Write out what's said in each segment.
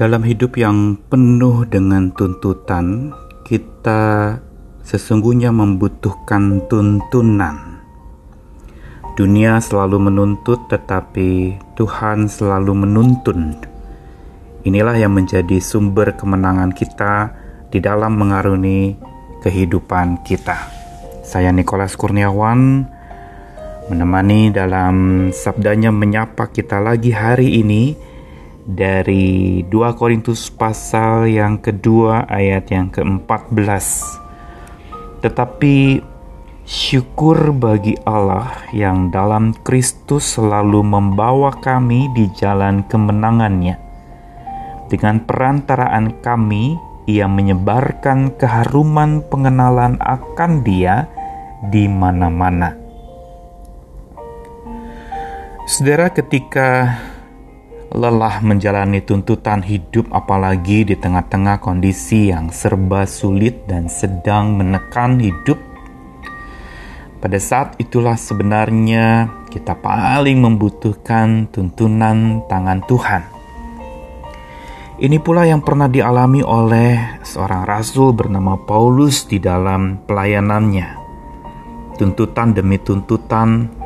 Dalam hidup yang penuh dengan tuntutan, kita sesungguhnya membutuhkan tuntunan. Dunia selalu menuntut, tetapi Tuhan selalu menuntun. Inilah yang menjadi sumber kemenangan kita di dalam mengaruni kehidupan kita. Saya Nikolas Kurniawan menemani dalam sabdanya menyapa kita lagi hari ini dari 2 Korintus pasal yang kedua ayat yang ke-14. Tetapi syukur bagi Allah yang dalam Kristus selalu membawa kami di jalan kemenangannya. Dengan perantaraan kami, ia menyebarkan keharuman pengenalan akan dia di mana-mana. Saudara, ketika lelah menjalani tuntutan hidup, apalagi di tengah-tengah kondisi yang serba sulit dan sedang menekan hidup. Pada saat itulah sebenarnya kita paling membutuhkan tuntunan tangan Tuhan. Ini pula yang pernah dialami oleh seorang rasul bernama Paulus di dalam pelayanannya. Tuntutan demi tuntutan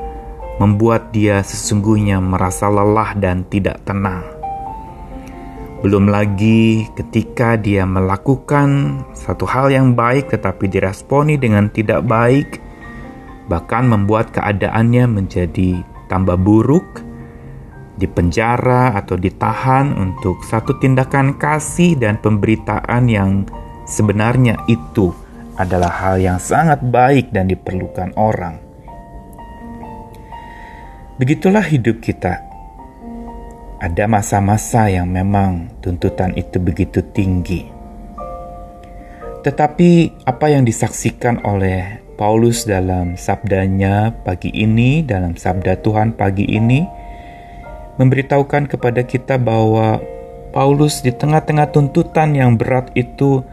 membuat dia sesungguhnya merasa lelah dan tidak tenang. Belum lagi ketika dia melakukan satu hal yang baik tetapi diresponi dengan tidak baik, bahkan membuat keadaannya menjadi tambah buruk, dipenjara atau ditahan untuk satu tindakan kasih dan pemberitaan yang sebenarnya itu adalah hal yang sangat baik dan diperlukan orang. Begitulah hidup kita. Ada masa-masa yang memang tuntutan itu begitu tinggi. Tetapi apa yang disaksikan oleh Paulus dalam sabdanya pagi ini, dalam sabda Tuhan pagi ini, memberitahukan kepada kita bahwa Paulus di tengah-tengah tuntutan yang berat itu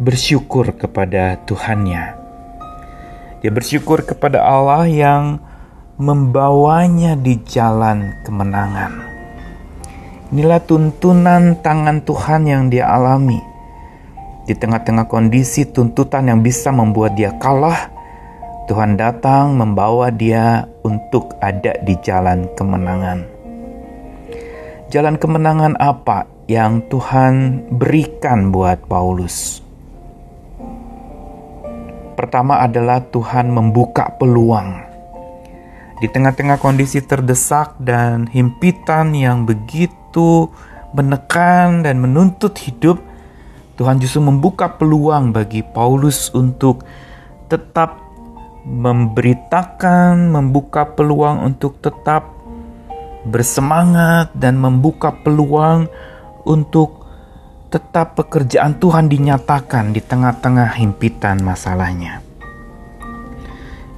bersyukur kepada Tuhannya. Dia bersyukur kepada Allah yang membawanya di jalan kemenangan. Inilah tuntunan tangan Tuhan yang dia alami. Di tengah-tengah kondisi tuntutan yang bisa membuat dia kalah, Tuhan datang membawa dia untuk ada di jalan kemenangan. Jalan kemenangan apa yang Tuhan berikan buat Paulus? Pertama adalah Tuhan membuka peluang di tengah-tengah kondisi terdesak dan himpitan yang begitu menekan dan menuntut hidup, Tuhan justru membuka peluang bagi Paulus untuk tetap memberitakan, membuka peluang untuk tetap bersemangat dan membuka peluang untuk tetap pekerjaan Tuhan dinyatakan di tengah-tengah himpitan masalahnya.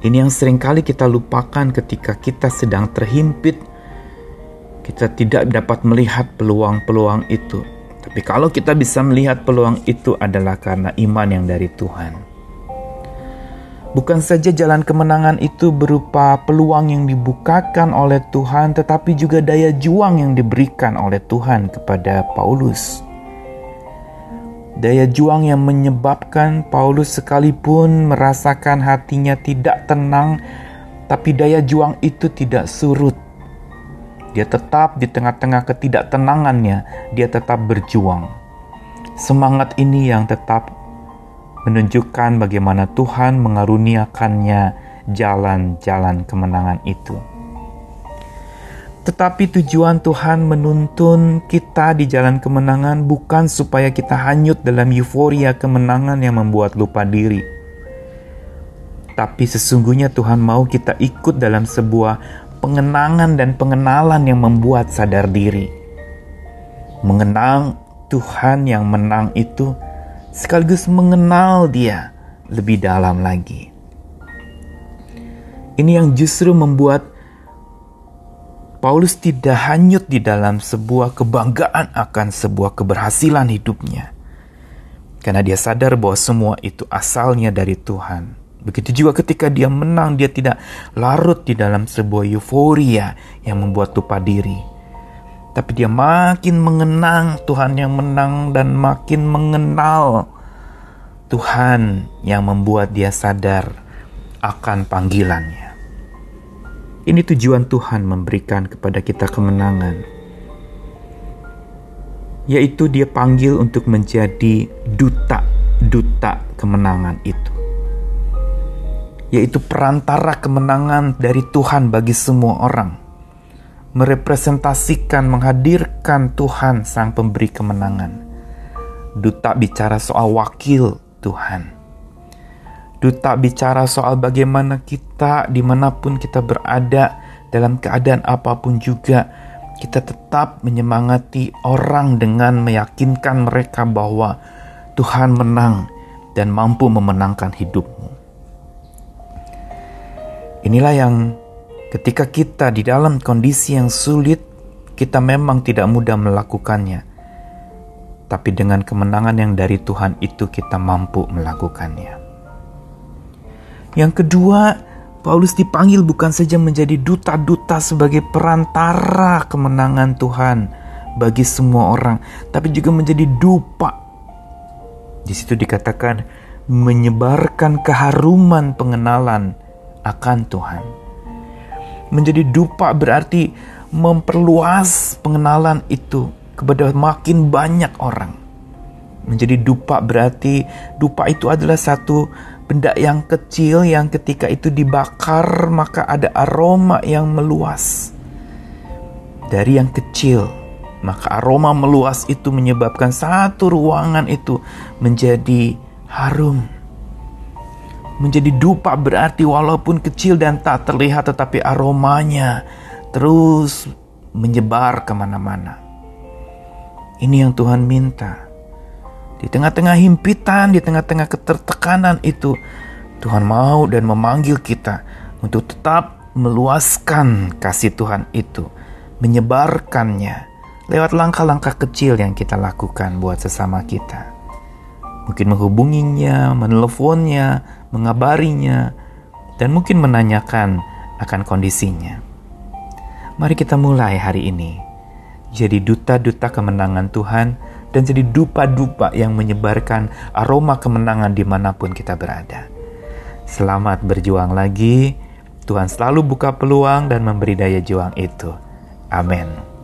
Ini yang sering kali kita lupakan ketika kita sedang terhimpit. Kita tidak dapat melihat peluang-peluang itu. Tapi kalau kita bisa melihat peluang itu adalah karena iman yang dari Tuhan. Bukan saja jalan kemenangan itu berupa peluang yang dibukakan oleh Tuhan, tetapi juga daya juang yang diberikan oleh Tuhan kepada Paulus. Daya juang yang menyebabkan Paulus sekalipun merasakan hatinya tidak tenang, tapi daya juang itu tidak surut. Dia tetap di tengah-tengah ketidaktenangannya, dia tetap berjuang. Semangat ini yang tetap menunjukkan bagaimana Tuhan mengaruniakannya jalan-jalan kemenangan itu. Tetapi tujuan Tuhan menuntun kita di jalan kemenangan bukan supaya kita hanyut dalam euforia kemenangan yang membuat lupa diri. Tapi sesungguhnya Tuhan mau kita ikut dalam sebuah pengenangan dan pengenalan yang membuat sadar diri. Mengenang Tuhan yang menang itu sekaligus mengenal Dia lebih dalam lagi. Ini yang justru membuat Paulus tidak hanyut di dalam sebuah kebanggaan akan sebuah keberhasilan hidupnya. Karena dia sadar bahwa semua itu asalnya dari Tuhan. Begitu juga ketika dia menang, dia tidak larut di dalam sebuah euforia yang membuat lupa diri. tapi dia makin mengenang Tuhan yang menang dan makin mengenal Tuhan yang membuat dia sadar akan panggilannya. Ini tujuan Tuhan memberikan kepada kita kemenangan, yaitu Dia panggil untuk menjadi duta-duta kemenangan itu, yaitu perantara kemenangan dari Tuhan bagi semua orang merepresentasikan, menghadirkan Tuhan sang pemberi kemenangan. Duta bicara soal wakil Tuhan. Duta bicara soal bagaimana kita di mana pun kita berada dalam keadaan apa pun juga kita tetap menyemangati orang dengan meyakinkan mereka bahwa Tuhan menang dan mampu memenangkan hidupmu. Inilah yang Ketika kita di dalam kondisi yang sulit, kita memang tidak mudah melakukannya. Tapi dengan kemenangan yang dari Tuhan itu kita mampu melakukannya. Yang kedua, Paulus dipanggil bukan saja menjadi duta-duta sebagai perantara kemenangan Tuhan bagi semua orang, tapi juga menjadi dupa. Di situ dikatakan menyebarkan keharuman pengenalan akan Tuhan. Menjadi dupa berarti memperluas pengenalan itu kepada makin banyak orang. Menjadi dupa berarti dupa itu adalah satu benda yang kecil yang ketika itu dibakar maka ada aroma yang meluas. Dari yang kecil maka aroma meluas itu menyebabkan satu ruangan itu menjadi harum menjadi dupa berarti walaupun kecil dan tak terlihat tetapi aromanya terus menyebar ke mana-mana. Ini yang Tuhan minta. Di tengah-tengah himpitan, di tengah-tengah ketertekanan itu, Tuhan mau dan memanggil kita untuk tetap meluaskan kasih Tuhan itu, menyebarkannya lewat langkah-langkah kecil yang kita lakukan buat sesama kita. Mungkin menghubunginya, meneleponnya, mengabarinya, dan mungkin menanyakan akan kondisinya. Mari kita mulai hari ini jadi duta-duta kemenangan Tuhan dan jadi dupa-dupa yang menyebarkan aroma kemenangan di mana pun kita berada. Selamat berjuang lagi. Tuhan selalu buka peluang dan memberi daya juang itu. Amin.